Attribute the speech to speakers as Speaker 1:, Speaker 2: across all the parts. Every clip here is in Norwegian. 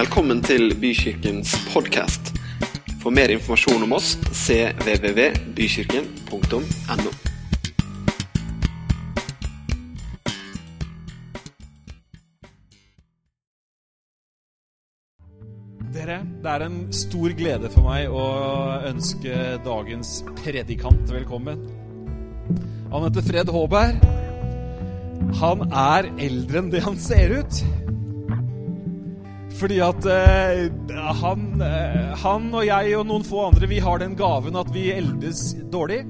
Speaker 1: Velkommen til Bykirkens podkast. For mer informasjon om oss cvvvbykirken.no.
Speaker 2: Dere, det er en stor glede for meg å ønske dagens predikant velkommen. Han heter Fred Håberg. Han er eldre enn det han ser ut. Fordi at eh, han, eh, han og jeg og noen få andre, vi har den gaven at vi eldes dårlig.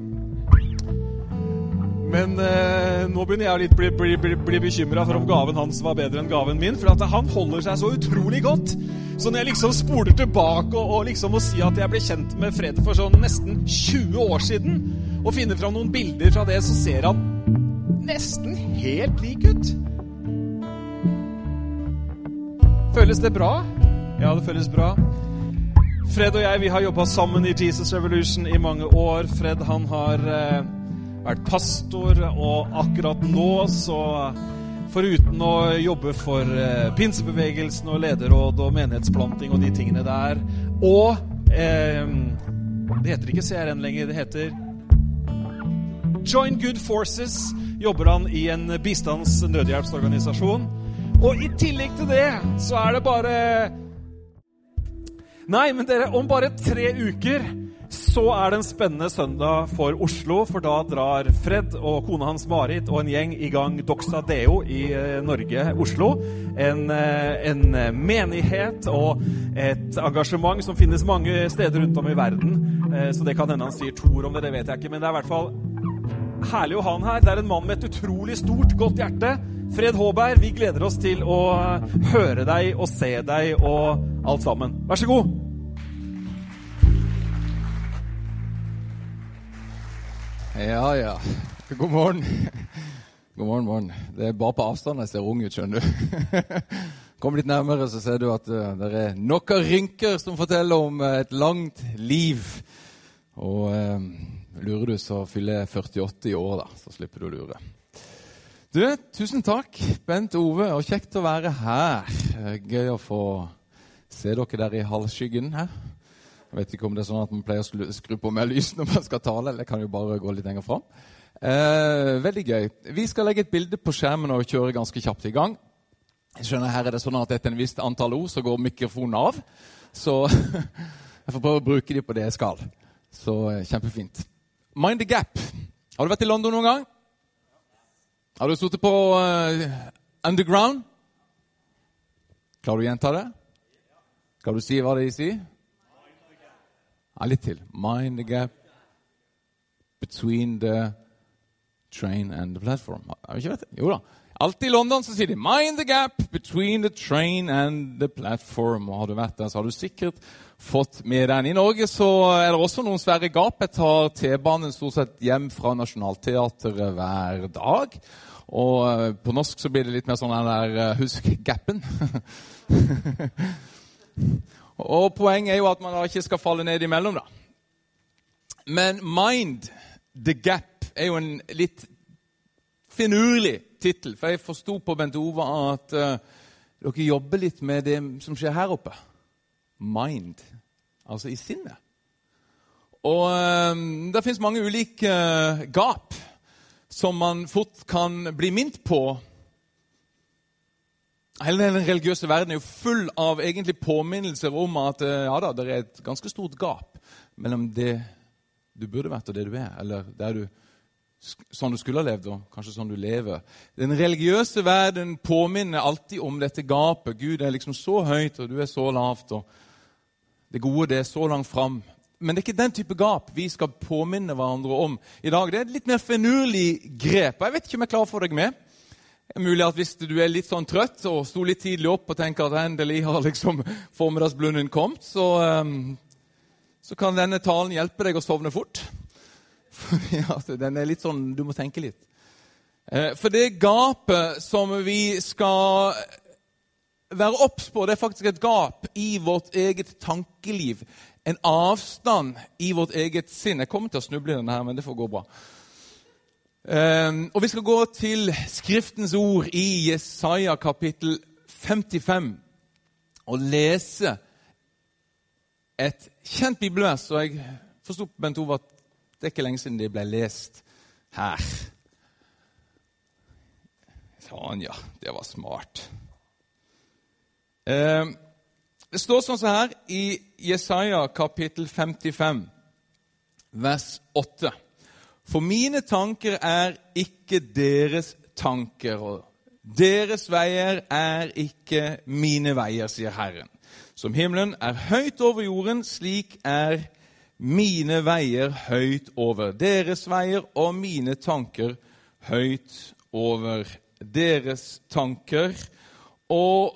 Speaker 2: Men eh, nå begynner jeg å litt bli, bli, bli, bli bekymra for om gaven hans var bedre enn gaven min. For at han holder seg så utrolig godt. Så når jeg liksom spoler tilbake og, og liksom må si at jeg ble kjent med Fred for sånn nesten 20 år siden, og finner fram noen bilder fra det, så ser han nesten helt lik ut. Føles det bra? Ja, det føles bra. Fred og jeg vi har jobba sammen i Jesus Revolution i mange år. Fred han har eh, vært pastor, og akkurat nå så Foruten å jobbe for eh, pinsebevegelsen og lederråd og menighetsplanting og de tingene der, og eh, Det heter ikke CRN lenger, det heter Join Good Forces. Jobber han i en bistands- nødhjelpsorganisasjon. Og i tillegg til det så er det bare Nei, men dere, om bare tre uker så er det en spennende søndag for Oslo, for da drar Fred og kona hans Marit og en gjeng i gang Doxa Deo i eh, Norge, Oslo. En, eh, en menighet og et engasjement som finnes mange steder rundt om i verden. Eh, Så det kan hende han sier to ord om det, det vet jeg ikke, men det er i hvert fall herlig å ha han her. Det er en mann med et utrolig stort, godt hjerte. Fred Håberg, vi gleder oss til å høre deg og se deg og alt sammen. Vær så god.
Speaker 3: Ja, ja. God morgen. God morgen, morgen. Det er bare på avstand jeg ser ung ut, skjønner du. Kom litt nærmere, så ser du at uh, det er nok av rynker som forteller om uh, et langt liv. Og eh, lurer du, så fyller jeg 48 i år, da. Så slipper du å lure. Du, tusen takk, Bent Ove, og kjekt å være her. Gøy å få se dere der i halvskyggen her. Jeg vet ikke om det er sånn at man pleier å skru, på mer lys når man skal tale, eller jeg kan jo bare gå litt lenger fram. Eh, veldig gøy. Vi skal legge et bilde på skjermen og kjøre ganske kjapt i gang. Jeg skjønner Her er det sånn at etter en visst antall ord så går mikrofonen av. Så jeg får prøve å bruke de på det jeg skal. Så eh, kjempefint. Mind the gap. Har du vært i London noen gang? Har du sittet på uh, Underground? Klarer du å gjenta det? Skal du si hva de sier? Ja, litt til. Mind the gap between the train and the platform. Har vi ikke vet det? Jo da. Alltid i London så sier de 'mind the gap between the train and the platform'. Og Har du vært der, så har du sikkert fått med den. I Norge så er det også noen svære gap. Jeg tar T-banen stort sett hjem fra Nationaltheatret hver dag. Og eh, på norsk så blir det litt mer sånn den der eh, Husk gapen. Og Poenget er jo at man da ikke skal falle ned imellom. da. Men Mind the Gap er jo en litt finurlig tittel. For jeg forsto på Bent Ove at uh, dere jobber litt med det som skjer her oppe. Mind. Altså i sinnet. Og um, det fins mange ulike uh, gap som man fort kan bli minnet på Hele den religiøse verden er jo full av egentlig påminnelser om at ja da, det er et ganske stort gap mellom det du burde vært, og det du er. Eller du, sånn du skulle ha levd, og kanskje sånn du lever. Den religiøse verden påminner alltid om dette gapet. Gud er liksom så høyt, og du er så lavt. og Det gode det er så langt fram. Men det er ikke den type gap vi skal påminne hverandre om i dag. Det er et litt mer finurlig grep. Jeg vet ikke om jeg klarer å få deg med. Mulig at Hvis du er litt sånn trøtt og sto litt tidlig opp og tenker at endelig har liksom formiddagsblunden kommet, så, um, så kan denne talen hjelpe deg å sovne fort. For den er litt sånn, Du må tenke litt. Eh, for det gapet som vi skal være obs på, det er faktisk et gap i vårt eget tankeliv. En avstand i vårt eget sinn. Jeg kommer til å snuble i denne, her, men det får gå bra. Um, og Vi skal gå til Skriftens ord i Jesaja kapittel 55. og lese et kjent bibelvers. Og jeg forsto på Bent Ove at det er ikke lenge siden det ble lest her. Sånn, ja. Det var smart. Eh, det står sånn så her i Jesaja kapittel 55, vers 8. For mine tanker er ikke deres tanker, og deres veier er ikke mine veier, sier Herren. Som himmelen er høyt over jorden, slik er mine veier høyt over deres veier, og mine tanker høyt over deres tanker. Og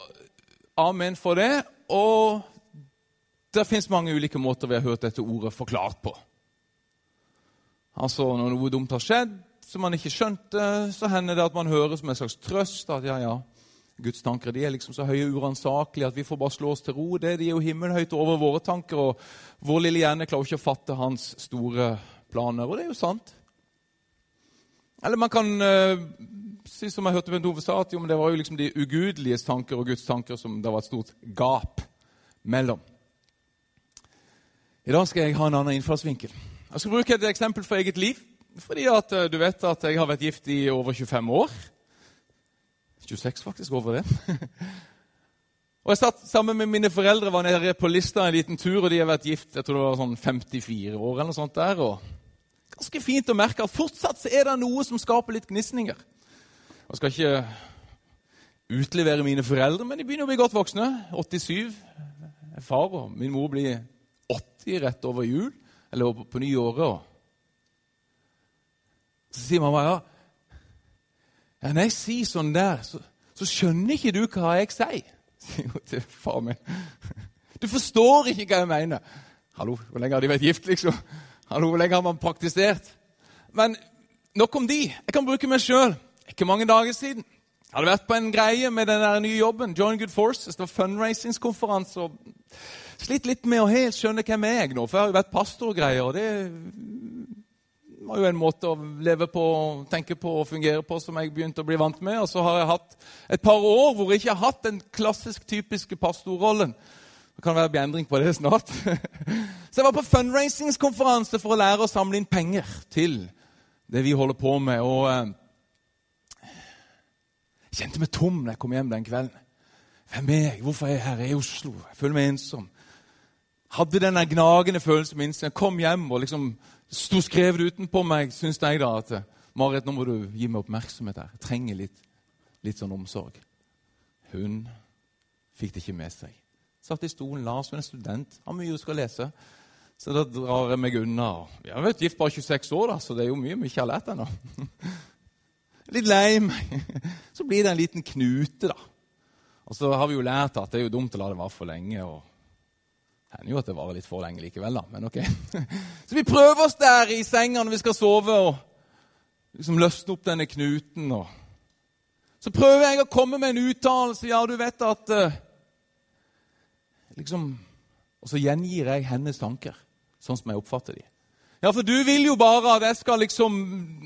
Speaker 3: amen for det. Og det fins mange ulike måter vi har hørt dette ordet forklart på. Altså, Når noe dumt har skjedd som man ikke skjønte, så hender det at man hører som en slags trøst at ja, ja, Guds tanker de er liksom så høye og uransakelige at vi får bare slå oss til ro. Det, de er jo himmelhøyt over våre tanker, og vår lille hjerne klarer ikke å fatte hans store planer. Og det er jo sant. Eller man kan uh, si som jeg hørte Bent Ove sa, at jo, det var jo liksom de ugudeliges tanker og Guds tanker som det var et stort gap mellom. I dag skal jeg ha en annen innfallsvinkel. Jeg skal bruke et eksempel fra eget liv. Fordi at uh, du vet at jeg har vært gift i over 25 år. 26 faktisk over det. og Jeg satt sammen med mine foreldre var nede på lista en liten tur, og de har vært gift jeg tror det var sånn 54 år. eller noe sånt der, og Ganske fint å merke at fortsatt er det noe som skaper litt gnisninger. Jeg skal ikke utlevere mine foreldre, men de begynner å bli godt voksne. 87 er far, og min mor blir 80 rett over jul, eller på nyåret. Så sier mamma ja, ja, når jeg sier sånn der, så, så skjønner ikke du hva jeg sier, sier hun til far min. Du forstår ikke hva jeg mener. Hallo, hvor lenge har de vært gift, liksom? Hallo, hvor lenge har man praktisert? Men nok om de. Jeg kan bruke meg sjøl. Ikke mange dager siden. Jeg hadde vært på en greie med den der nye jobben. Join Good Forces. Det var fundraisingskonferanse. Slitt litt med å helt skjønne hvem jeg er nå, for jeg har jo vært pastor og greier. og det var jo en måte å leve på, tenke på og fungere på som jeg begynte å bli vant med. Og så har jeg hatt et par år hvor jeg ikke har hatt den klassisk typiske pastorrollen. Det kan være endring på det snart. Så jeg var på fundraisingskonferanse for å lære å samle inn penger til det vi holder på med. Og eh, jeg kjente meg tom når jeg kom hjem den kvelden. Hvem er jeg? Hvorfor er jeg her i Oslo? Jeg føler meg ensom. Hadde den gnagende følelsen min jeg kom hjem og liksom sto skrevet utenpå meg, syns jeg da at Marit, nå må du gi meg oppmerksomhet her. Jeg trenger litt, litt sånn omsorg. Hun fikk det ikke med seg. Satt i stolen. Lars hun er student, har mye hun skal lese. Så da drar jeg meg unna. Vi har vært gift bare 26 år, da, så det er jo mye vi ikke har lært ennå. Litt lei meg. Så blir det en liten knute, da. Og så har vi jo lært at det er jo dumt å la det vare for lenge. og det hender jo at det varer litt for lenge likevel, da. Men ok. Så vi prøver oss der i senga når vi skal sove, og liksom løsne opp denne knuten. og Så prøver jeg å komme med en uttalelse. Ja, du vet at uh, liksom, Og så gjengir jeg hennes tanker, sånn som jeg oppfatter de. Ja, for du vil jo bare at jeg skal liksom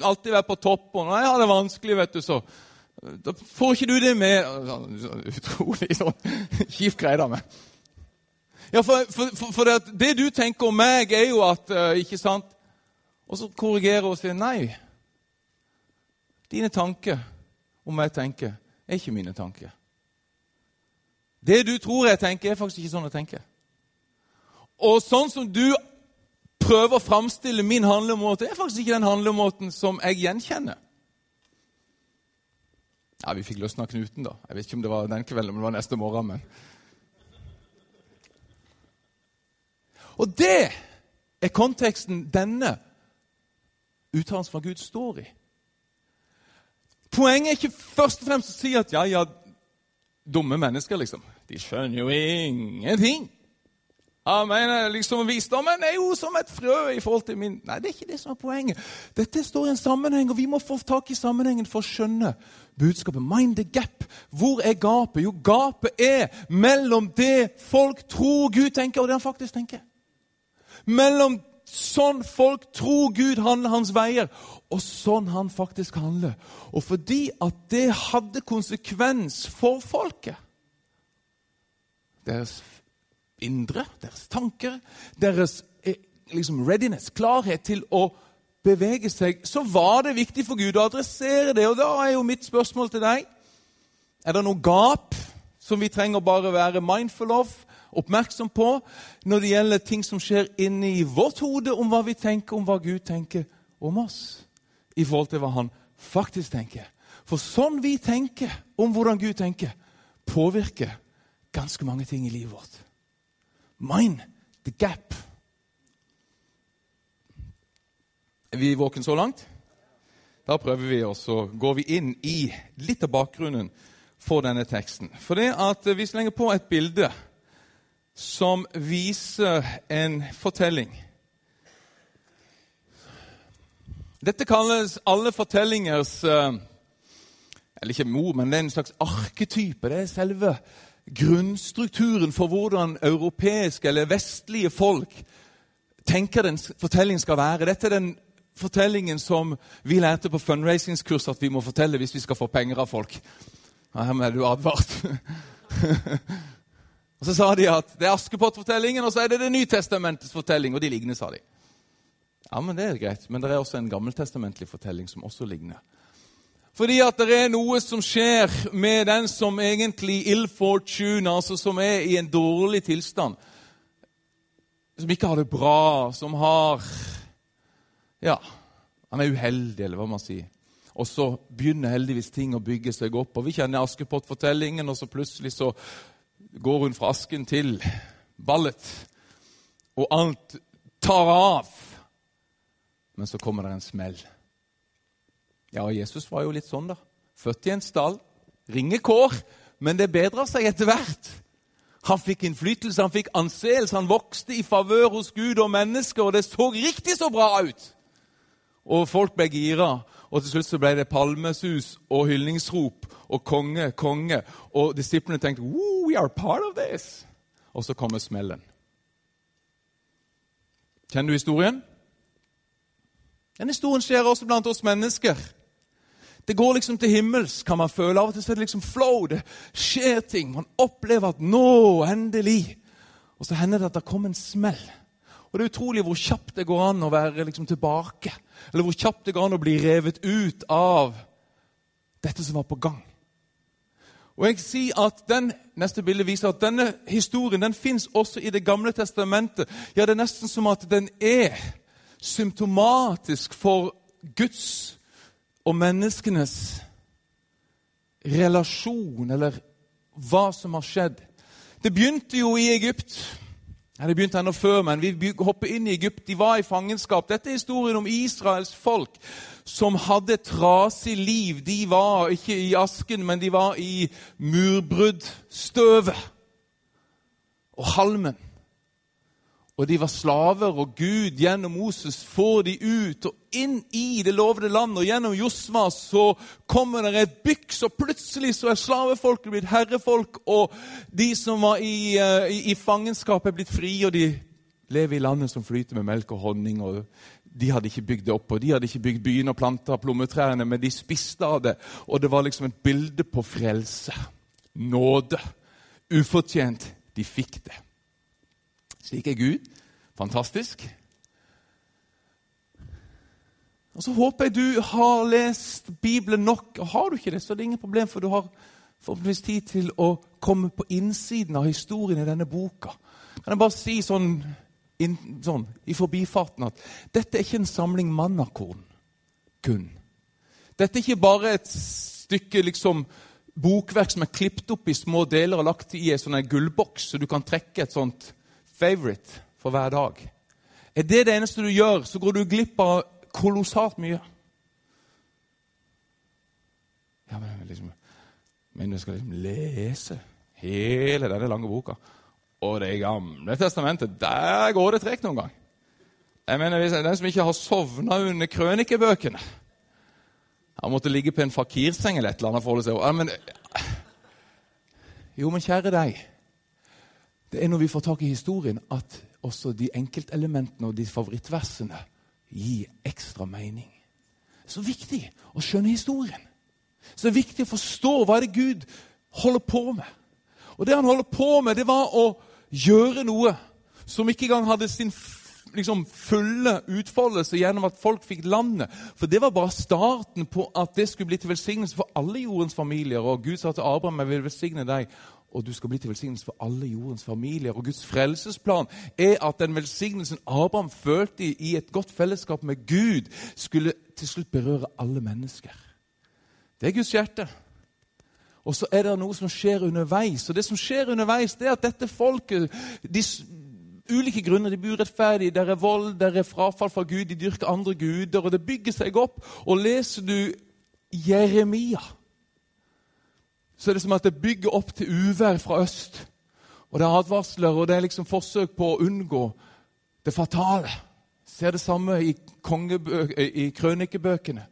Speaker 3: alltid være på topp, og når jeg har det vanskelig, vet du, så da får ikke du det med Utrolig sånn kjipt greie, da. med. Ja, for, for, for, for det, det, du tenker om meg, er jo at uh, Ikke sant? Og så korrigerer hun og sier nei. Dine tanker om jeg tenker, er ikke mine tanker. Det du tror jeg tenker, er faktisk ikke sånn jeg tenker. Og sånn som du prøver å framstille min handlemåte, er faktisk ikke den handlemåten som jeg gjenkjenner. Ja, Vi fikk løsna knuten, da. Jeg vet ikke om det var den kvelden, men det var neste morgen. men... Og det er konteksten denne uttalelsen fra Gud står i. Poenget er ikke først og fremst å si at ja, ja, dumme mennesker, liksom. De skjønner jo ingenting. Ja, mener liksom Visdommen er jo som et frø i forhold til min Nei, det er ikke det som er poenget. Dette står i en sammenheng, og vi må få tak i sammenhengen for å skjønne budskapet. Mind the gap. Hvor er gapet? Jo, gapet er mellom det folk tror Gud tenker, og det han faktisk tenker mellom sånn folk tror Gud handler hans veier, og sånn han faktisk handler. Og fordi at det hadde konsekvens for folket deres indre, deres tanker, deres eh, liksom readiness, klarhet til å bevege seg, så var det viktig for Gud å adressere det. Og da er jo mitt spørsmål til deg Er det noe gap som vi trenger bare være mindful of, oppmerksom på, når det gjelder ting som skjer inni vårt hode, om hva vi tenker, om hva Gud tenker om oss, i forhold til hva han faktisk tenker? For sånn vi tenker om hvordan Gud tenker, påvirker ganske mange ting i livet vårt. Mind the gap. Er vi våkne så langt? Da prøver vi og så går vi inn i litt av bakgrunnen for denne teksten. For det at Vi slenger på et bilde som viser en fortelling. Dette kalles alle fortellingers eh, Eller ikke mor, men det er en slags arketype. Det er selve grunnstrukturen for hvordan europeiske eller vestlige folk tenker den fortellingen skal være. Dette er den fortellingen som vi lærte på fundraisingskurs at vi må fortelle hvis vi skal få penger av folk. Ja, her er du advart. og Så sa de at det er Askepott-fortellingen og så er det Det Nytestamentets fortelling. Og de ligner, sa de. Ja, men Det er greit, men det er også en gammeltestamentlig fortelling som også ligner. Fordi at det er noe som skjer med den som egentlig ill fortune, altså som er i en dårlig tilstand. Som ikke har det bra, som har Ja, han er uheldig, eller hva man sier. Og så begynner heldigvis ting å bygge seg opp. Og Vi kjenner Askepott-fortellingen, og så plutselig så går hun fra asken til ballet. Og alt tar av. Men så kommer det en smell. Ja, Jesus var jo litt sånn, da. Født i en stall. Ringekår. Men det bedra seg etter hvert. Han fikk innflytelse, han fikk anseelse, han vokste i favør hos Gud og mennesker, og det så riktig så bra ut. Og folk ble gira. Og til slutt så ble det palmesus og hyllingsrop og konge, konge. Og disiplene tenkte we are part of this. Og så kommer smellen. Kjenner du historien? Den historien skjer også blant oss mennesker. Det går liksom til himmels, kan man føle. Av og til så er det liksom flow. Det skjer ting. Man opplever at nå, endelig. Og så hender det at det kommer en smell. Og Det er utrolig hvor kjapt det går an å være liksom tilbake. Eller hvor kjapt det går an å bli revet ut av dette som var på gang. Og jeg sier at den, Neste bilde viser at denne historien den fins også i Det gamle testamentet. Ja, Det er nesten som at den er symptomatisk for Guds og menneskenes relasjon, eller hva som har skjedd. Det begynte jo i Egypt. Det begynte enda før, men vi hopper inn i Egypt. De var i fangenskap. Dette er historien om Israels folk som hadde et trasig liv. De var ikke i asken, men de var i murbruddstøvet og halmen. Og de var slaver, og Gud gjennom Moses får de ut og inn i det lovede landet. Og gjennom Josma så kommer det et byks, og plutselig så er slavefolket blitt herrefolk. Og de som var i, uh, i, i fangenskap, er blitt frie, og de lever i landet som flyter med melk og honning. og De hadde ikke bygd det opp, og de hadde ikke bygd byen og planta plommetrærne, men de spiste av det. Og det var liksom et bilde på frelse. Nåde. Ufortjent. De fikk det. Slik er Gud. Fantastisk. Og Så håper jeg du har lest Bibelen nok. Og Har du ikke det, så er det ingen problem, for du har forhåpentligvis tid til å komme på innsiden av historien i denne boka. Kan jeg bare si sånn, in, sånn i forbifarten at dette er ikke en samling mannakorn kun. Dette er ikke bare et stykke liksom, bokverk som er klippet opp i små deler og lagt i en sånn gullboks, så du kan trekke et sånt favorite for hver dag. Er det det eneste du gjør, så går du glipp av kolossalt mye. Ja, men liksom, men du skal liksom lese hele denne lange boka. Og Det gamle testamentet, der går det tregt noen gang. Jeg mener, Den som ikke har sovna under krønikebøkene Han måtte ligge på en fakirseng eller et eller annet. for å seg. Ja, men, jo, men kjære deg det er når vi får tak i historien, at også de enkeltelementene og de favorittversene gir ekstra mening. Så viktig å skjønne historien. Så viktig å forstå hva det er Gud holder på med. Og det han holder på med, det var å gjøre noe som ikke engang hadde sin liksom, fulle utfoldelse gjennom at folk fikk landet. For det var bare starten på at det skulle bli til velsignelse for alle jordens familier. Og Gud sa til Abraham jeg vil velsigne deg, og du skal bli til velsignelse for alle jordens familier. Og Guds frelsesplan er at den velsignelsen Abraham følte i et godt fellesskap med Gud, skulle til slutt berøre alle mennesker. Det er Guds hjerte. Og så er det noe som skjer underveis. Og det som skjer underveis, det er at dette folket de ulike grunner. De blir urettferdige, der er vold, der er frafall fra Gud, de dyrker andre guder. Og det bygger seg opp. Og leser du Jeremia, så er det som at det bygger opp til uvær fra øst. Og det er advarsler, og det er liksom forsøk på å unngå det fatale. Ser det samme i, i krønikebøkene.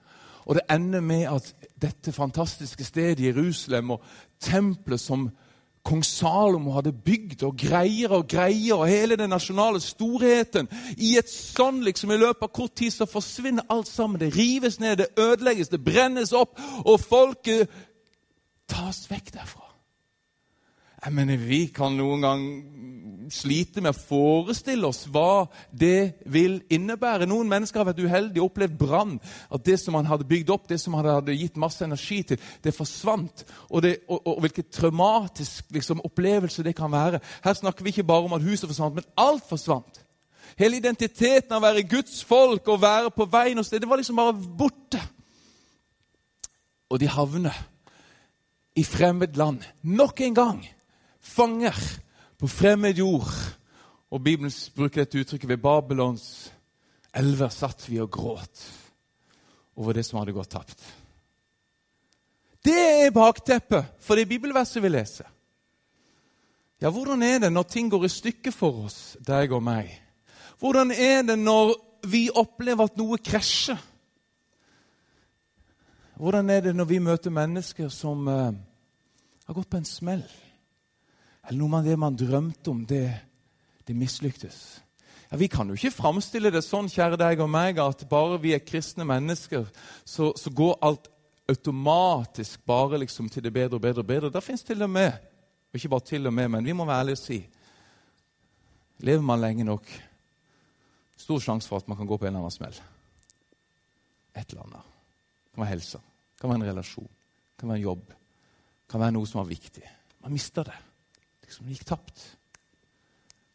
Speaker 3: Og det ender med at dette fantastiske stedet, Jerusalem, og tempelet som kong Salomo hadde bygd, og greier og greier, og hele den nasjonale storheten I et sånn liksom, i løpet av kort tid så forsvinner alt sammen. Det rives ned, det ødelegges, det brennes opp, og folket tas vekk derfra. Jeg mener, Vi kan noen gang slite med å forestille oss hva det vil innebære. Noen mennesker har vært uheldige og opplevd brann. At det som man hadde bygd opp, det som man hadde gitt masse energi til, det forsvant. Og, det, og, og hvilken traumatisk liksom, opplevelse det kan være. Her snakker vi ikke bare om at huset forsvant, men alt forsvant. Hele identiteten av å være Guds folk og være på vei noe sted, det var liksom bare borte. Og de havner i fremmed land nok en gang fanger på fremmed jord. Og Bibelen bruker dette uttrykket ved Babylons elver satt vi og gråt over det som hadde gått tapt. Det er bakteppet for det bibelverset vi leser. Ja, hvordan er det når ting går i stykker for oss, deg og meg? Hvordan er det når vi opplever at noe krasjer? Hvordan er det når vi møter mennesker som uh, har gått på en smell? Eller noe av det man drømte om, det, det mislyktes. Ja, Vi kan jo ikke framstille det sånn kjære deg og meg, at bare vi er kristne mennesker, så, så går alt automatisk bare liksom til det bedre og bedre. og bedre. Det fins til og med, og ikke bare til og med, men vi må være ærlige og si Lever man lenge nok, stor sjanse for at man kan gå på en eller annen smell. Et eller annet. Det kan være helse, det kan være en relasjon, det kan være en jobb. Det kan være noe som er viktig. Man mister det liksom gikk tapt.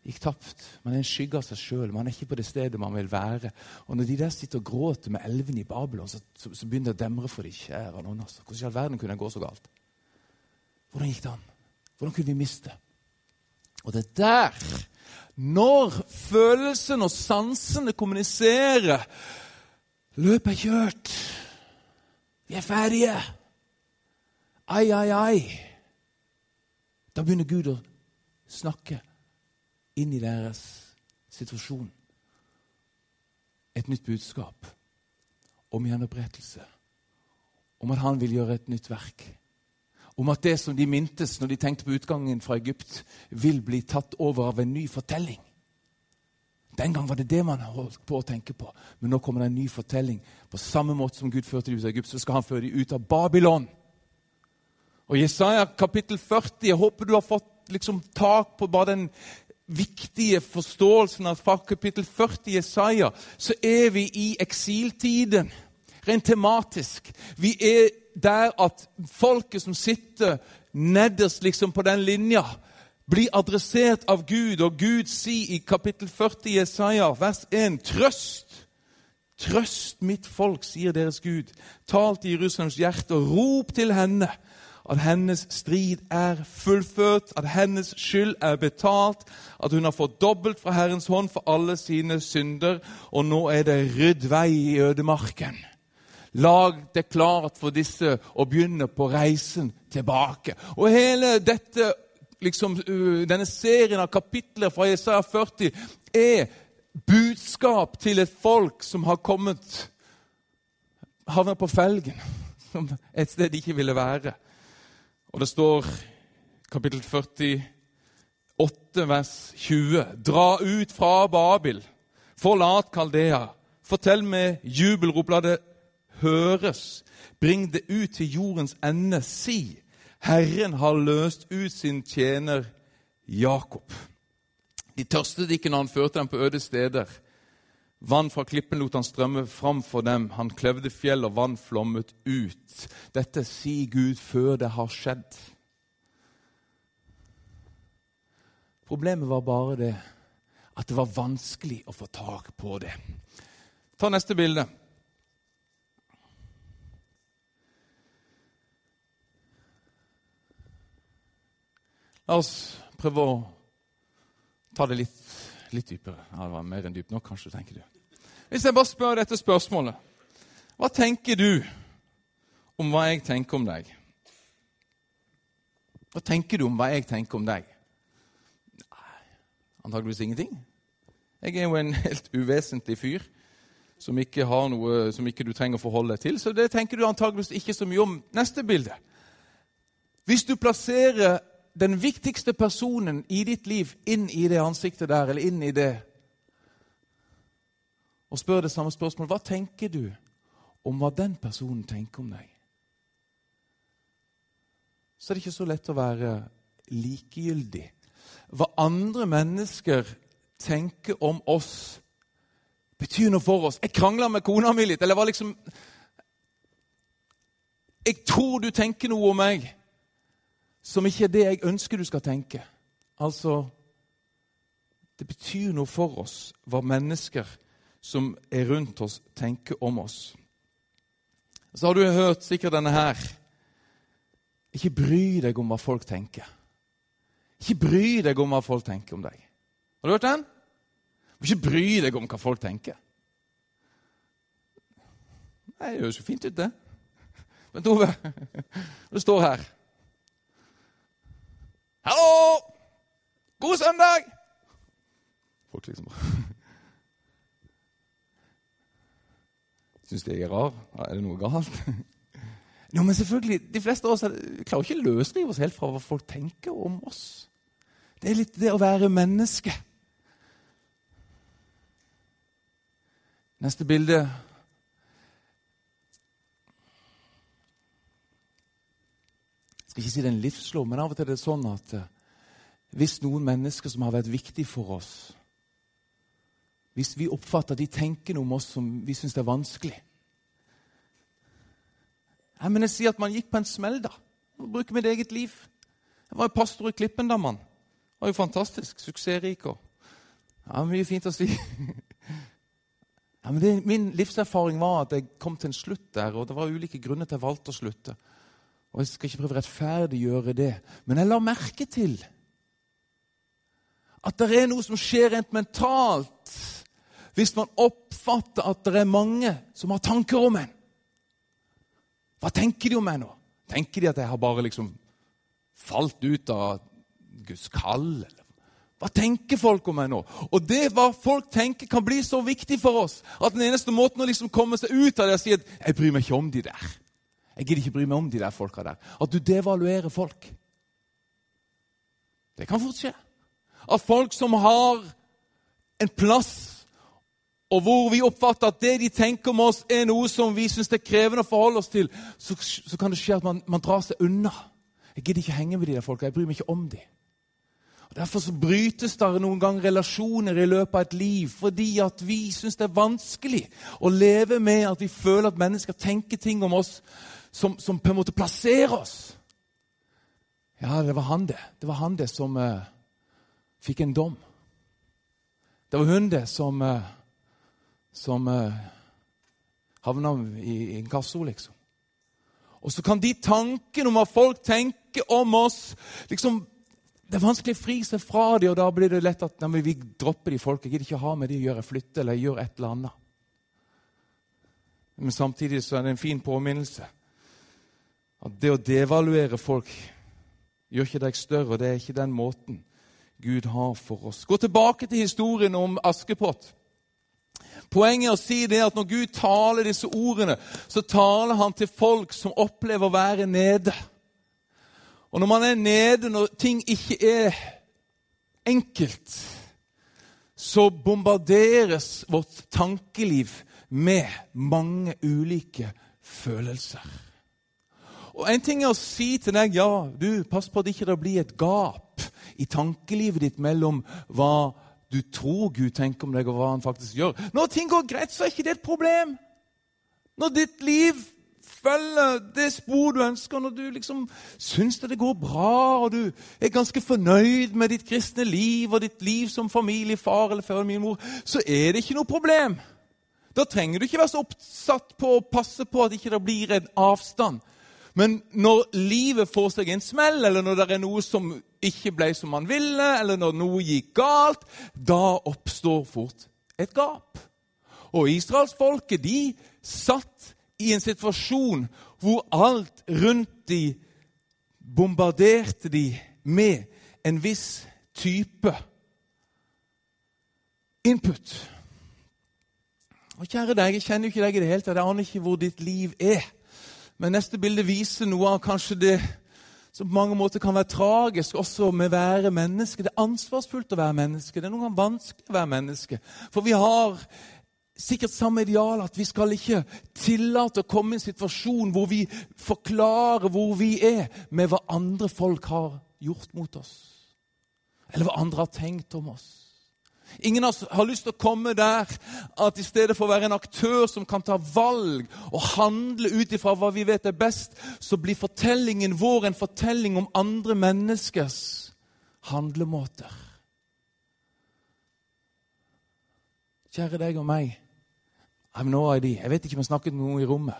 Speaker 3: Det Gikk tapt. Man er en skygge av seg sjøl. Man er ikke på det stedet man vil være. Og Når de der sitter og gråter med elvene i Babylon, så, så, så, begynner det å demre for de kjære noen. Altså. Hvordan i all verden kunne det gå så galt? Hvordan gikk det an? Hvordan kunne vi miste? Og det er der, når følelsene og sansene kommuniserer Løpet er kjørt. Vi er ferdige. Ai, ai, ai. Da begynner Gud å snakke inn i deres situasjon. Et nytt budskap om gjenopprettelse. Om at han vil gjøre et nytt verk. Om at det som de mintes når de tenkte på utgangen fra Egypt, vil bli tatt over av en ny fortelling. Den gang var det det man holdt på å tenke på. Men nå kommer det en ny fortelling. På samme måte som Gud førte dem ut av Egypt, så skal han føre dem ut av Babylon. Og Jesaja kapittel 40 Jeg håper du har fått liksom tak på bare den viktige forståelsen at fra kapittel 40 i Jesaja så er vi i eksiltiden. Rent tematisk. Vi er der at folket som sitter nederst liksom på den linja, blir adressert av Gud, og Gud sier i kapittel 40 i Jesaja, vers 1.: Trøst! Trøst mitt folk, sier deres Gud. Tal til Jerusalems hjerte og rop til henne at hennes strid er fullført, at hennes skyld er betalt, at hun har fått dobbelt fra Herrens hånd for alle sine synder, og nå er det rydd vei i ødemarken. Lag det klart for disse å begynne på reisen tilbake. Og hele dette, liksom, denne serien av kapitler fra Jesaja 40 er budskap til et folk som har kommet havna på felgen, som et sted de ikke ville være. Og det står kapittel 48, vers 20.: Dra ut fra Babel, forlat Kaldea. Fortell med jubelrop, la det høres. Bring det ut til jordens ende. Si, Herren har løst ut sin tjener Jakob. De tørstet ikke når han førte dem på øde steder. Vann fra klippen lot han strømme fram for dem. Han kløvde fjell, og vann flommet ut. Dette sier Gud før det har skjedd. Problemet var bare det at det var vanskelig å få tak på det. Ta neste bilde. La oss prøve å ta det litt, litt dypere. Ja, det var mer enn dypt nok, kanskje, tenker du. Hvis jeg bare spør dette spørsmålet Hva tenker du om hva jeg tenker om deg? Hva tenker du om hva jeg tenker om deg? Antakeligvis ingenting. Jeg er jo en helt uvesentlig fyr som ikke, har noe, som ikke du trenger å forholde deg til. Så det tenker du antakeligvis ikke så mye om. Neste bilde. Hvis du plasserer den viktigste personen i ditt liv inn i det ansiktet der, eller inn i det Og spør det samme spørsmålet Hva tenker du om hva den personen tenker om deg? Så er det ikke så lett å være likegyldig. Hva andre mennesker tenker om oss, betyr noe for oss. Jeg krangla med kona mi litt. eller var liksom... Jeg tror du tenker noe om meg som ikke er det jeg ønsker du skal tenke. Altså Det betyr noe for oss hva mennesker som er rundt oss, tenker om oss. Så har du hørt sikkert denne her. Ikke bry deg om hva folk tenker. Ikke bry deg om hva folk tenker om deg. Har du hørt den? Ikke bry deg om hva folk tenker. Nei, Det høres jo fint ut, det. Men Tove, det står her Hallo! God søndag! Folk liksom Syns de jeg er rar? Er det noe galt? Jo, men selvfølgelig, De fleste av oss klarer ikke å løsrive oss helt fra hva folk tenker om oss. Det er litt det å være menneske. Neste bilde. Jeg skal ikke si det er en livslov, men av og til er det sånn at eh, hvis noen mennesker som har vært viktige for oss Hvis vi oppfatter at de tenker noe om oss som vi syns er vanskelig Jeg mener, si at man gikk på en smell, da. Bruker mitt eget liv. Jeg var jo pastor i Klippen da, mann. Det var jo fantastisk. Suksessrik og ja, Mye fint å si. Ja, men det, min livserfaring var at jeg kom til en slutt der, og det var ulike grunner til at jeg valgte å slutte. Og Jeg skal ikke prøve å rettferdiggjøre det, men jeg la merke til at det er noe som skjer rent mentalt hvis man oppfatter at det er mange som har tanker om en. Hva tenker de om meg nå? Tenker de at jeg har bare liksom falt ut av Guds kall? Hva tenker folk om meg nå? Og det hva folk tenker, kan bli så viktig for oss at den eneste måten å liksom komme seg ut av det er å si at 'jeg bryr meg ikke om de der'. Jeg gidder ikke bry meg om de der folka der. At du devaluerer folk. Det kan fort skje. At folk som har en plass, og hvor vi oppfatter at det de tenker om oss, er noe som vi syns er krevende å forholde oss til, så, så kan det skje at man, man, drar seg unna. Jeg gidder ikke henge med de der folka. Jeg bryr meg ikke om de. Og Derfor så brytes det noen ganger relasjoner i løpet av et liv fordi at vi syns det er vanskelig å leve med at vi føler at mennesker tenker ting om oss som, som, på en måte plasserer oss. Ja, det var han det. Det var han det som uh, fikk en dom. Det var hun det som, uh, som uh, havna i, inkasso, liksom. Og så kan de tankene om hva folk tenker om oss liksom, Det er vanskelig å fri seg fra dem, og da blir det lett at nei, vi dropper de folk. Jeg gidder ikke ha med de å gjøre, flytte eller gjøre et eller annet. Men samtidig så er det en fin påminnelse at det å devaluere folk gjør ikke deg større. Det er ikke den måten Gud har for oss. Gå tilbake til historien om Askepott. Poenget er å si det at når Gud taler disse ordene, så taler han til folk som opplever å være nede. Og når man er nede, når ting ikke er enkelt, så bombarderes vårt tankeliv med mange ulike følelser. Og En ting er å si til deg ja, du, pass på at det ikke blir et gap i tankelivet ditt mellom hva du tror Gud tenker om deg, og hva han faktisk gjør. Når ting går greit, så er ikke det et problem. Når ditt liv følger det spor du ønsker, når du liksom syns det går bra, og du er ganske fornøyd med ditt kristne liv og ditt liv som familiefar eller familiemor, så er det ikke noe problem. Da trenger du ikke være så oppsatt på å passe på at det ikke blir en avstand. Men når livet får seg en smell, eller når det er noe som ikke ble som man ville, eller når noe gikk galt, da oppstår fort et gap. Og israelsfolket de satt i en situasjon hvor alt rundt de bombarderte de med en viss type input. Og kjære deg, Jeg kjenner jo ikke deg i det hele tatt. Jeg aner ikke hvor ditt liv er. Men neste bilde viser noe av kanskje det som på mange måter kan være tragisk også med å være menneske. Det er ansvarsfullt å være menneske. Det er noen ganger vanskelig å være menneske. For vi har sikkert samme ideal at vi skal ikke tillate å komme i en situasjon hvor vi forklarer hvor vi er, med hva andre folk har gjort mot oss. Eller hva andre har tenkt om oss. Ingen av oss har lyst til å komme der at i stedet for å være en aktør som kan ta valg og handle ut ifra hva vi vet er best, så blir fortellingen vår en fortelling om andre menneskers handlemåter. Kjære deg og meg. I'm no idea. Jeg vet ikke om jeg snakket med noen i rommet.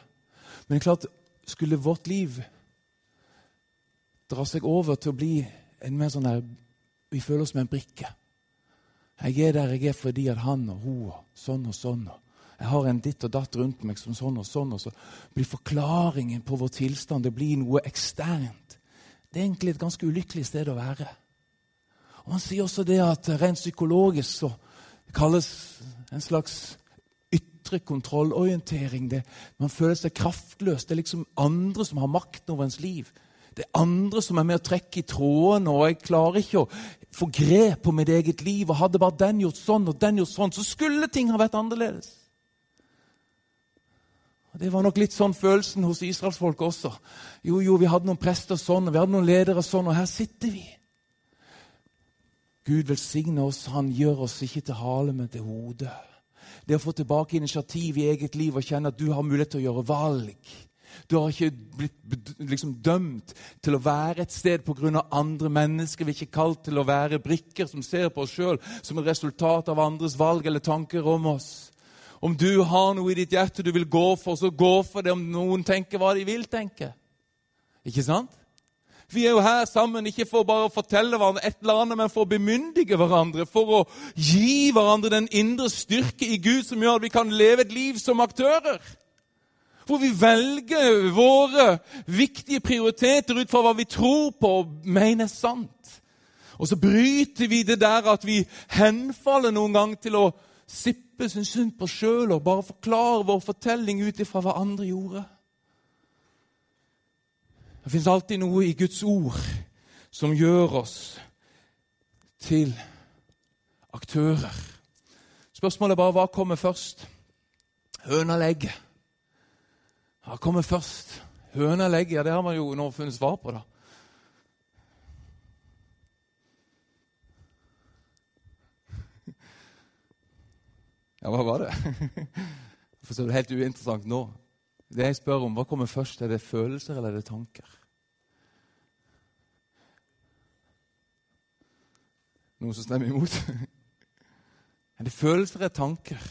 Speaker 3: Men det er klart, skulle vårt liv dra seg over til å bli en mer sånn der Vi føler oss som en brikke. Jeg er der jeg er fordi at han og hun og sånn og sånn. Jeg har en ditt og datt rundt meg som sånn og sånn. Og så blir forklaringen på vår tilstand det blir noe eksternt. Det er egentlig et ganske ulykkelig sted å være. Og Han sier også det at rent psykologisk så kalles en slags ytre kontrollorientering. Det, man føler seg kraftløs. Det er liksom andre som har makten over ens liv. Det er andre som er med å trekke i trådene, og jeg klarer ikke å få grep på mitt eget liv. og Hadde bare den gjort sånn og den gjort sånn, så skulle ting ha vært annerledes. Og Det var nok litt sånn følelsen hos israelsfolket også. Jo, jo, vi hadde noen prester sånn, og vi hadde noen ledere sånn, og her sitter vi. Gud velsigne oss. Han gjør oss ikke til hale, men til hode. Det å få tilbake initiativ i eget liv og kjenne at du har mulighet til å gjøre valg. Du har ikke blitt liksom, dømt til å være et sted pga. andre mennesker. Vi er ikke kalt til å være brikker som ser på oss sjøl som et resultat av andres valg eller tanker om oss. Om du har noe i ditt hjerte du vil gå for, så gå for det om noen tenker hva de vil tenke. Ikke sant? Vi er jo her sammen ikke for bare å fortelle hverandre et eller annet, men for å bemyndige hverandre. For å gi hverandre den indre styrke i Gud som gjør at vi kan leve et liv som aktører. Hvor vi velger våre viktige prioriteter ut fra hva vi tror på og mener sant. Og så bryter vi det der at vi henfaller noen gang til å sippe sin synd på sjøl og bare forklare vår fortelling ut ifra hva andre gjorde. Det fins alltid noe i Guds ord som gjør oss til aktører. Spørsmålet er bare hva kommer først? Høna eller egget? Hva kommer først? Høna eller egget? Ja, det har man jo nå funnet svar på. da. Ja, hva var det? For så er det helt uinteressant nå. Det jeg spør om, hva kommer først? Er det følelser eller er det tanker? Noen som stemmer imot? Er det følelser eller tanker?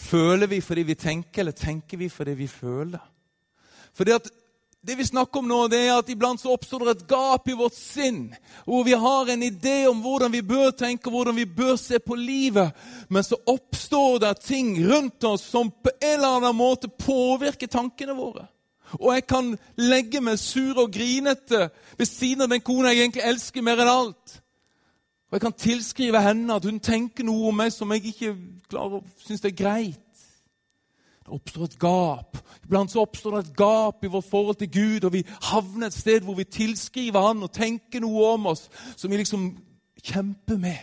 Speaker 3: Føler vi fordi vi tenker, eller tenker vi fordi vi føler? Fordi at det vi snakker om nå, det er at iblant så oppstår det et gap i vårt sinn, hvor vi har en idé om hvordan vi bør tenke, hvordan vi bør se på livet, men så oppstår det ting rundt oss som på en eller annen måte påvirker tankene våre. Og jeg kan legge meg sur og grinete ved siden av den kona jeg egentlig elsker mer enn alt. Og jeg kan tilskrive henne at hun tenker noe om meg som jeg ikke klarer å synes er greit. Det oppstår et gap. Iblant så oppstår det et gap i vårt forhold til Gud, og vi havner et sted hvor vi tilskriver Han og tenker noe om oss som vi liksom kjemper med.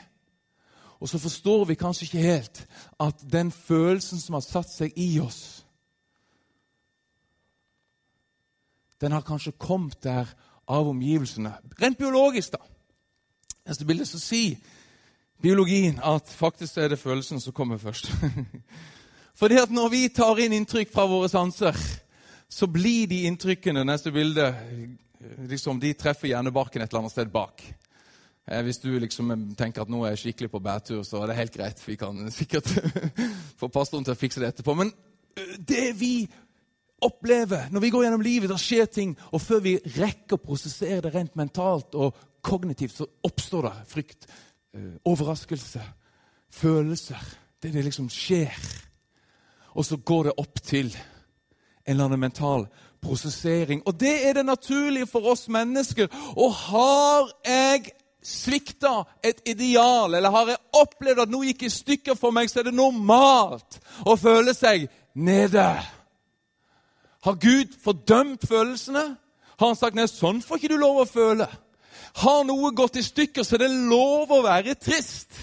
Speaker 3: Og så forstår vi kanskje ikke helt at den følelsen som har satt seg i oss, Den har kanskje kommet der av omgivelsene. Rent biologisk, da. Neste bilde så sier biologien at faktisk er det følelsen som kommer først. Fordi at når vi tar inn inntrykk fra våre sanser, så blir de inntrykkene neste bilde, liksom, de treffer hjernebarken et eller annet sted bak. Eh, hvis du liksom tenker at nå er jeg skikkelig på bærtur, så er det helt greit. Vi kan sikkert få pastoren til å fikse det etterpå. Men eh, det vi opplever når vi går gjennom livet, det skjer ting, og før vi rekker å prosessere det rent mentalt og kognitivt, så oppstår det frykt, eh, overraskelse, følelser. Det, det liksom skjer. Og så går det opp til en eller annen mental prosessering. Og det er det naturlige for oss mennesker. Og har jeg svikta et ideal, eller har jeg opplevd at noe gikk i stykker for meg, så er det normalt å føle seg nede. Har Gud fordømt følelsene? Har han sagt nei, sånn får ikke du lov å føle? Har noe gått i stykker, så er det lov å være trist?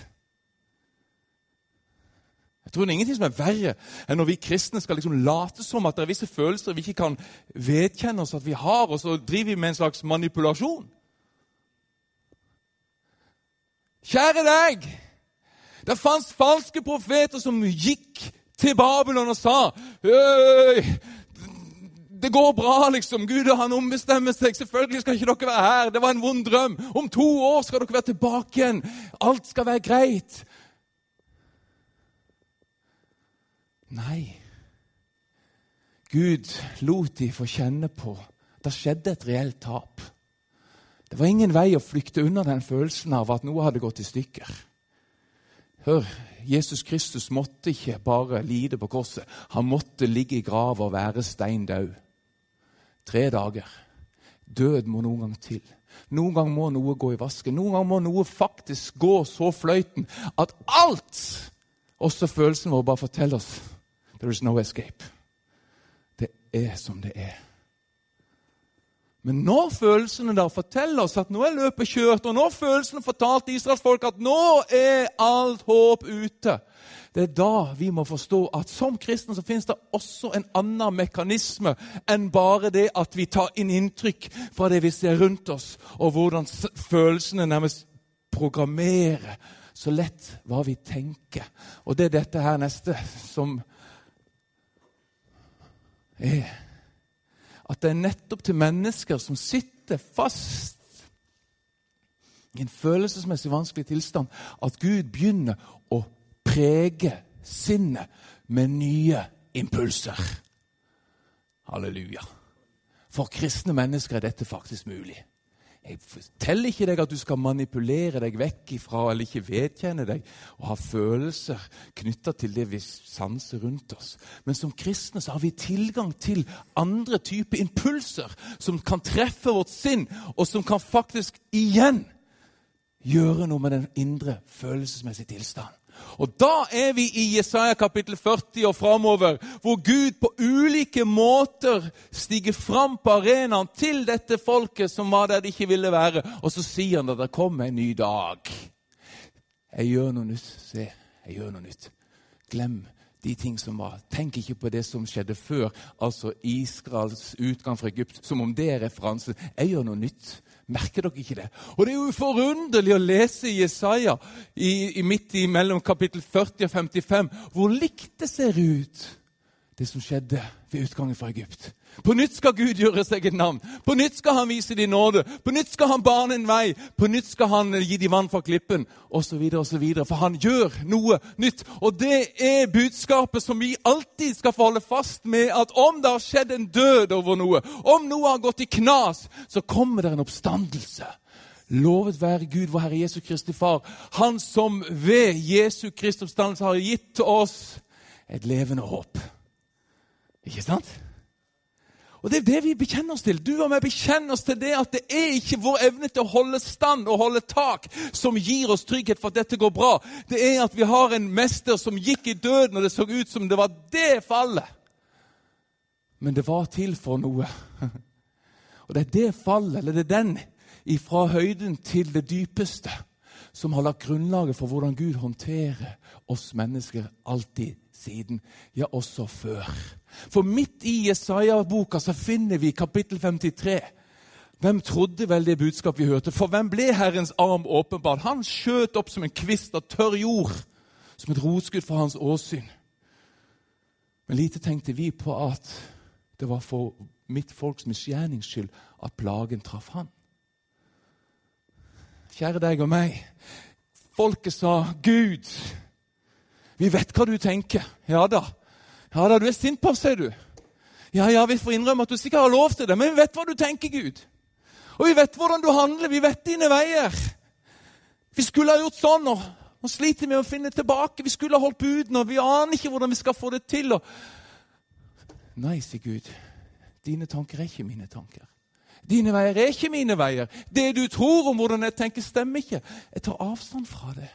Speaker 3: Jeg tror det er ingenting som er verre enn når vi kristne skal liksom late som at det er visse følelser vi ikke kan vedkjenne oss at vi har, og så driver vi med en slags manipulasjon. Kjære deg! Det fantes falske profeter som gikk til Babylon og sa det går bra, liksom. Gud og han ombestemmer seg. Selvfølgelig skal ikke dere være her. Det var en vond drøm. Om to år skal dere være tilbake igjen. Alt skal være greit. Nei. Gud lot de få kjenne på Det skjedde et reelt tap. Det var ingen vei å flykte unna den følelsen av at noe hadde gått i stykker. Hør, Jesus Kristus måtte ikke bare lide på korset. Han måtte ligge i grava og være stein. Tre dager. Død må noen gang til. Noen gang må noe gå i vasken. Noen gang må noe faktisk gå så fløyten at alt, også følelsen vår, bare forteller oss there is no escape. Det er som det er. Men når følelsene da forteller oss at nå er løpet kjørt, og når følelsene fortalte Israels folk at nå er alt håp ute, det er da vi må forstå at som kristne så finnes det også en annen mekanisme enn bare det at vi tar inn inntrykk fra det vi ser rundt oss, og hvordan følelsene nærmest programmerer så lett hva vi tenker. Og det er dette her neste som er at det er nettopp til mennesker som sitter fast i en følelsesmessig vanskelig tilstand, at Gud begynner å prege sinnet med nye impulser. Halleluja. For kristne mennesker er dette faktisk mulig. Jeg forteller ikke deg at du skal manipulere deg vekk ifra eller ikke vedkjenne deg og ha følelser knytta til det vi sanser rundt oss. Men som kristne så har vi tilgang til andre typer impulser som kan treffe vårt sinn, og som kan faktisk igjen gjøre noe med den indre følelsesmessige tilstanden. Og Da er vi i Jesaja kapittel 40 og framover, hvor Gud på ulike måter stiger fram på arenaen til dette folket som var der de ikke ville være. Og så sier han at det kommer en ny dag. Jeg gjør noe nytt. Se, jeg gjør noe nytt. Glem de ting som var. Tenk ikke på det som skjedde før, altså Israels utgang fra Egypt, som om det er referansen. Jeg gjør noe nytt. Merker dere ikke det? Og Det er jo forunderlig å lese Jesaja i, i midt i mellom kapittel 40 og 55 hvor likt det ser ut, det som skjedde ved utgangen fra Egypt. På nytt skal Gud gjøre seg et navn. På nytt skal han vise dem nåde. På nytt skal han bane en vei. På nytt skal han gi dem vann fra klippen, osv. osv. For han gjør noe nytt. Og det er budskapet som vi alltid skal få holde fast med, at om det har skjedd en død over noe, om noe har gått i knas, så kommer det en oppstandelse. Lovet være Gud, vår Herre Jesu Kristi Far, Han som ved Jesu Kristi oppstandelse har gitt oss et levende håp. Ikke sant? Og Det er det vi bekjenner oss til. Du og meg bekjenner oss til det at det er ikke vår evne til å holde stand og holde tak som gir oss trygghet for at dette går bra. Det er at vi har en mester som gikk i døden, og det så ut som det var det fallet. Men det var til for noe. Og det er det fallet, eller det er den ifra høyden til det dypeste, som har lagt grunnlaget for hvordan Gud håndterer oss mennesker alltid siden, ja, også før. For midt i Jesaja-boka så finner vi kapittel 53. Hvem trodde vel det budskapet vi hørte? For hvem ble Herrens arm åpenbart? Han skjøt opp som en kvist av tørr jord, som et rotskudd for hans åsyn. Men lite tenkte vi på at det var for mitt folks misgjernings skyld at plagen traff han. Kjære deg og meg. Folket sa, 'Gud, vi vet hva du tenker.' Ja da. Ja da, du er sint på oss, sier du. Ja, ja, vi får innrømme at du sikkert har lov til det, men vi vet hva du tenker, Gud. Og vi vet hvordan du handler, vi vet dine veier. Vi skulle ha gjort sånn, og nå sliter med å finne tilbake. Vi skulle ha holdt budene, og vi aner ikke hvordan vi skal få det til. Og... Nei, sier Gud. Dine tanker er ikke mine tanker. Dine veier er ikke mine veier. Det du tror om hvordan jeg tenker, stemmer ikke. Jeg tar avstand fra det.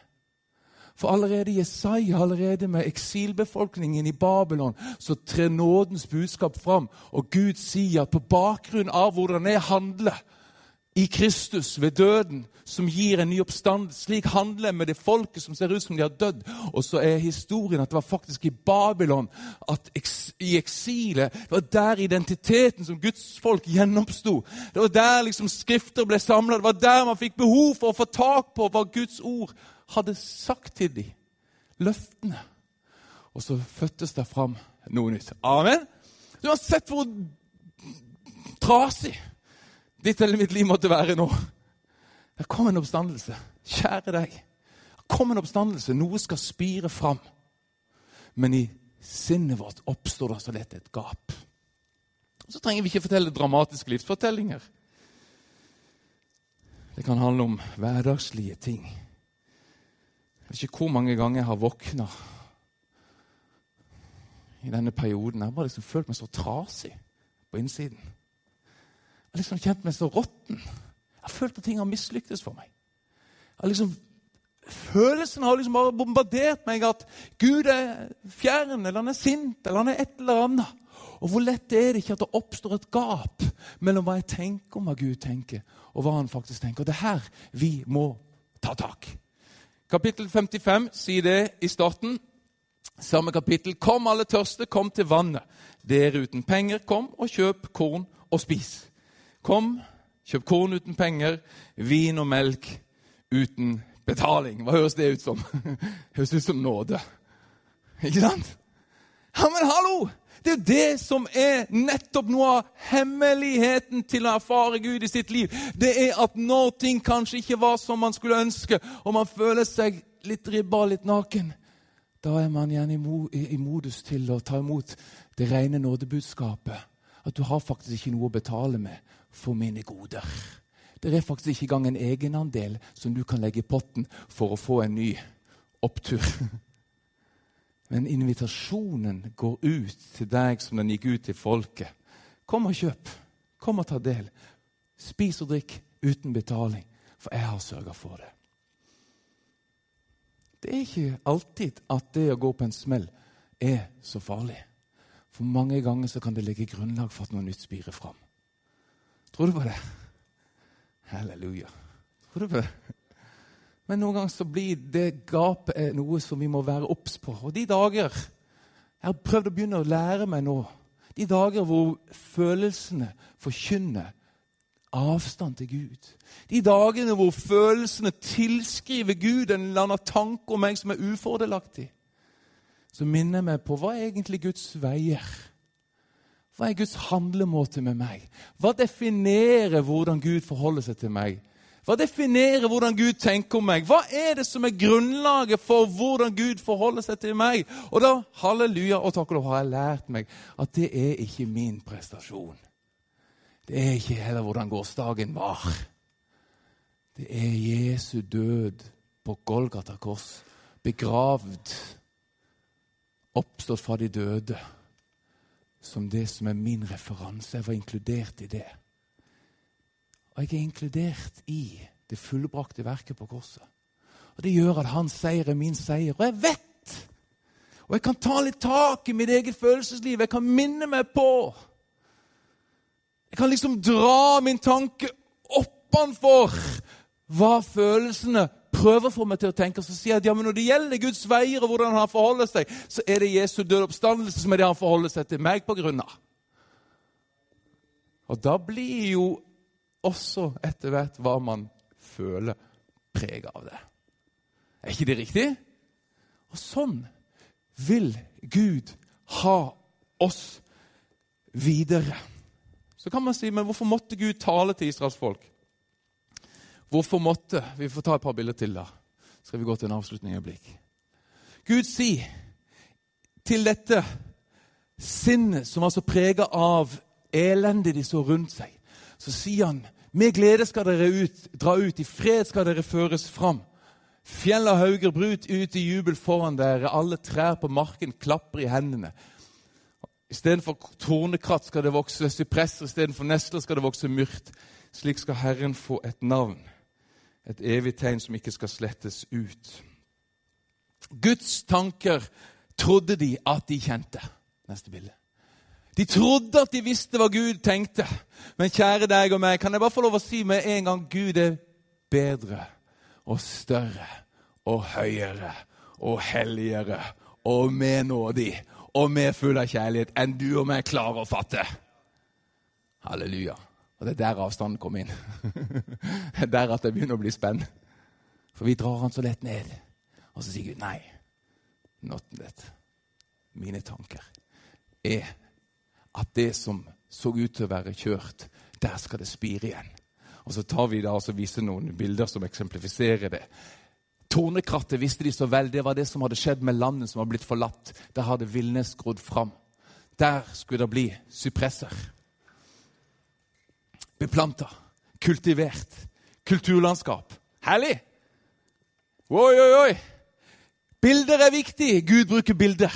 Speaker 3: For allerede Jesaja, allerede med eksilbefolkningen i Babylon, så trer nådens budskap fram. Og Gud sier at på bakgrunn av hvordan jeg handler, i Kristus ved døden, som gir en ny oppstand, Slik handler jeg med det folket som ser ut som de har dødd. Og så er historien at det var faktisk i Babylon, at i eksilet Det var der identiteten som Guds folk gjenoppsto. Det var der liksom skrifter ble samla. Det var der man fikk behov for å få tak på hva Guds ord hadde sagt til dem. Løftene. Og så fødtes det fram noe nytt. Amen. Du har sett hvor trasig ditt eller mitt liv måtte være nå. Det kom en oppstandelse. Kjære deg. Det kom en oppstandelse. Noe skal spire fram. Men i sinnet vårt oppstår det så lett et gap. Så trenger vi ikke fortelle dramatiske livsfortellinger. Det kan handle om hverdagslige ting. Jeg vet ikke hvor mange ganger jeg har våkna i denne perioden. Jeg har bare liksom følt meg så trasig på innsiden. Jeg har liksom kjent meg så råtten. Jeg har følt at ting har mislyktes for meg. Jeg har Liksom, følelsen har liksom bare bombardert meg at Gud er fjern, eller han er sint, eller han er et eller annet. Og hvor lett er det ikke at det oppstår et gap mellom hva jeg tenker om hva Gud tenker, og hva han faktisk tenker. Og det er her vi må ta tak. Kapittel 55 sier det i starten. Samme kapittel. Kom, alle tørste, kom til vannet. Dere uten penger, kom og kjøp korn og spis. Kom, kjøp korn uten penger, vin og melk uten betaling. Hva høres det ut som? høres ut som nåde. Ikke sant? Ja, men hallo! Det er det som er nettopp noe av hemmeligheten til å erfare Gud i sitt liv. Det er at når ting kanskje ikke var som man skulle ønske, og man føler seg litt ribba, litt naken, da er man gjerne i modus til å ta imot det rene nådebudskapet. At du har faktisk ikke noe å betale med for mine goder. Det er faktisk ikke engang en egenandel som du kan legge i potten for å få en ny opptur. Men invitasjonen går ut til deg som den gikk ut til folket. Kom og kjøp. Kom og ta del. Spis og drikk uten betaling, for jeg har sørga for det. Det er ikke alltid at det å gå på en smell er så farlig. For mange ganger så kan det legge grunnlag for at noe nytt spirer fram. Tror du på det? Halleluja. Tror du på det? Men noen ganger så blir det gapet noe som vi må være obs på. Og de dager Jeg har prøvd å begynne å lære meg nå. De dager hvor følelsene forkynner avstand til Gud. De dagene hvor følelsene tilskriver Gud en eller annen tanke om meg som er ufordelaktig. Så minner jeg meg på hva er egentlig Guds veier hva er Guds handlemåte med meg? Hva definerer hvordan Gud forholder seg til meg? Hva definerer hvordan Gud tenker om meg? Hva er det som er grunnlaget for hvordan Gud forholder seg til meg? Og da, halleluja og takk og lov, har jeg lært meg at det er ikke min prestasjon. Det er ikke heller hvordan gårsdagen var. Det er Jesu død på Golgata kors, begravd, oppstått fra de døde som det som er min referanse. Jeg var inkludert i det. Og jeg er inkludert i det fullbrakte verket på korset. Og Det gjør at hans seier er min seier. Og jeg vet! Og jeg kan ta litt tak i mitt eget følelsesliv. Jeg kan minne meg på. Jeg kan liksom dra min tanke oppanfor hva følelsene prøver å få meg til å tenke, så sier jeg at ja, men når det gjelder Guds veier og hvordan han forholder seg, så er det Jesu døde oppstandelse som er det han forholder seg til meg på grunn av. Og da blir jo også etter hvert hva man føler, preget av det. Er ikke det riktig? Og sånn vil Gud ha oss videre. Så kan man si, men hvorfor måtte Gud tale til Israels folk? Hvorfor måtte Vi får ta et par bilder til, da. Så skal vi gå til en avslutning i øyeblikk. Gud sier til dette sinnet som var så prega av elendet de så rundt seg, så sier han med glede skal dere ut, dra ut, i fred skal dere føres fram. Fjell og hauger brut ut i jubel foran dere, alle trær på marken klapper i hendene. Istedenfor tornekratt skal det vokse sypresser, istedenfor nesler skal det vokse myrt. Slik skal Herren få et navn, et evig tegn som ikke skal slettes ut. Guds tanker trodde de at de kjente. Neste bilde. De trodde at de visste hva Gud tenkte. Men kjære deg og meg, kan jeg bare få lov å si med en gang Gud er bedre og større og høyere og helligere og mer nådig og mer full av kjærlighet enn du og meg klarer å fatte. Halleluja. Og Det er der avstanden kom inn. det er der at det begynner å bli spenn. For vi drar han så lett ned. Og så sier Gud nei. Not that. Mine tanker er at det som så ut til å være kjørt, der skal det spire igjen. Og Så tar vi da og viser noen bilder som eksemplifiserer det. Tornekrattet visste de så vel, det var det som hadde skjedd med landet som var blitt forlatt. Der hadde villnes grodd fram. Der skulle det bli sypresser. Beplanta, kultivert, kulturlandskap. Herlig! Oi, oi, oi! Bilder er viktig. Gud bruker bilder.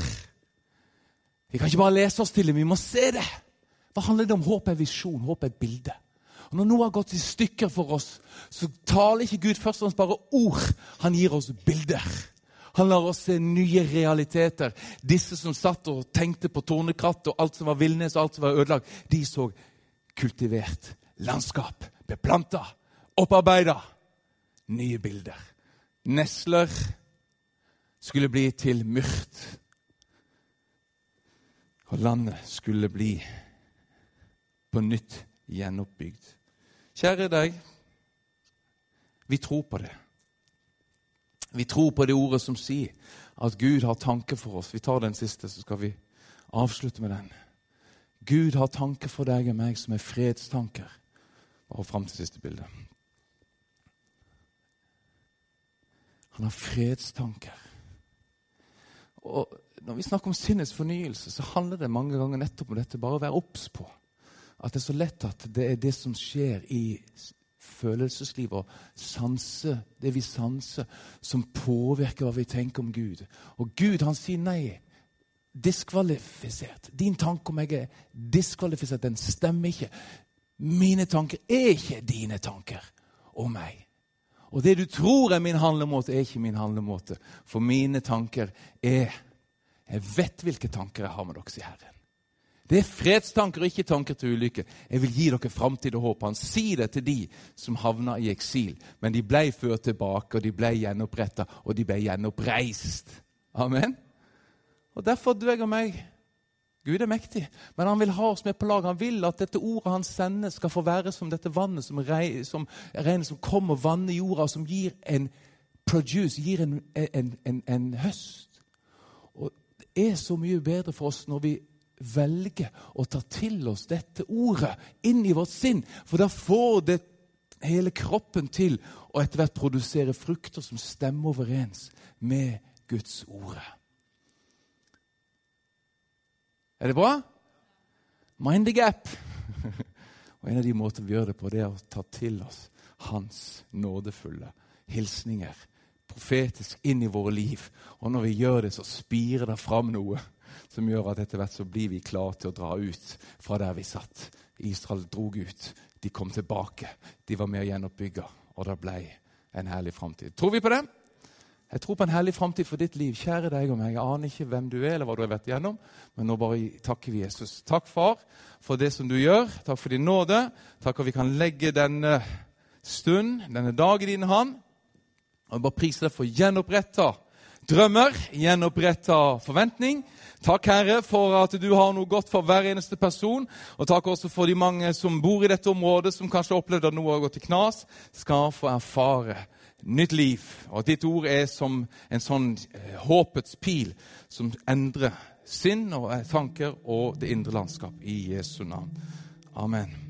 Speaker 3: Vi kan ikke bare lese oss til det, vi må se det. Hva handler det om? Håp er visjon, håp er et bilde. Og Når noe har gått i stykker for oss, så taler ikke Gud først og fremst bare ord. Han gir oss bilder. Han lar oss se nye realiteter. Disse som satt og tenkte på tornekratt og alt som var villnes og alt som var ødelagt, de så kultivert landskap. Beplanta, opparbeida. Nye bilder. Nesler skulle bli til myrt. Og landet skulle bli på nytt gjenoppbygd. Kjære deg, vi tror på det. Vi tror på det ordet som sier at Gud har tanker for oss. Vi tar den siste, så skal vi avslutte med den. Gud har tanker for deg og meg som er fredstanker. Bare fram til siste bilde. Han har fredstanker. Og Når vi snakker om sinnets fornyelse, så handler det mange ganger nettopp om dette. Bare å være obs på at det er så lett at det er det som skjer i følelseslivet og sanse, det vi sanser, som påvirker hva vi tenker om Gud. Og Gud han sier nei. Diskvalifisert. Din tanke om meg er diskvalifisert, den stemmer ikke. Mine tanker er ikke dine tanker om meg. Og det du tror er min handlemåte, er ikke min handlemåte. For mine tanker er Jeg vet hvilke tanker jeg har med dere, sier Herren. Det er fredstanker og ikke tanker til ulykke. Jeg vil gi dere framtid og håp. Han sier det til de som havna i eksil. Men de ble ført tilbake, og de ble gjenoppretta, og de ble gjenoppreist. Amen. Og Derfor du meg Gud er mektig, men han vil ha oss med på lag. Han vil at dette ordet han sender, skal få være som dette vannet som, regner som, som kommer og vanner jorda, som gir en produce, gir en, en, en, en høst. Og Det er så mye bedre for oss når vi velger å ta til oss dette ordet inn i vårt sinn. For da får det hele kroppen til å etter hvert produsere frukter som stemmer overens med Guds ord. Er det bra? Mind the gap. Og En av de måter vi gjør det på, det er å ta til oss hans nådefulle hilsninger profetisk inn i våre liv. Og når vi gjør det, så spirer det fram noe som gjør at etter hvert så blir vi klare til å dra ut fra der vi satt. Israel drog ut. De kom tilbake. De var med å gjenoppbygge, og det ble en herlig framtid. Tror vi på det? Jeg tror på en hellig framtid for ditt liv. Kjære deg og meg. Jeg aner ikke hvem du er, eller hva du har vært igjennom, men nå bare takker vi Jesus. Takk, far, for det som du gjør. Takk for din nåde. Takk at vi kan legge denne stund, denne dag, i din hånd. Og bare priser deg for gjenoppretta drømmer, gjenoppretta forventning. Takk, Herre, for at du har noe godt for hver eneste person. Og takk også for de mange som bor i dette området, som kanskje har opplevd at noe har gått i knas, skal få erfare nytt liv. Og at ditt ord er som en sånn eh, håpets pil som endrer sinn og tanker og det indre landskap. I Jesu navn. Amen.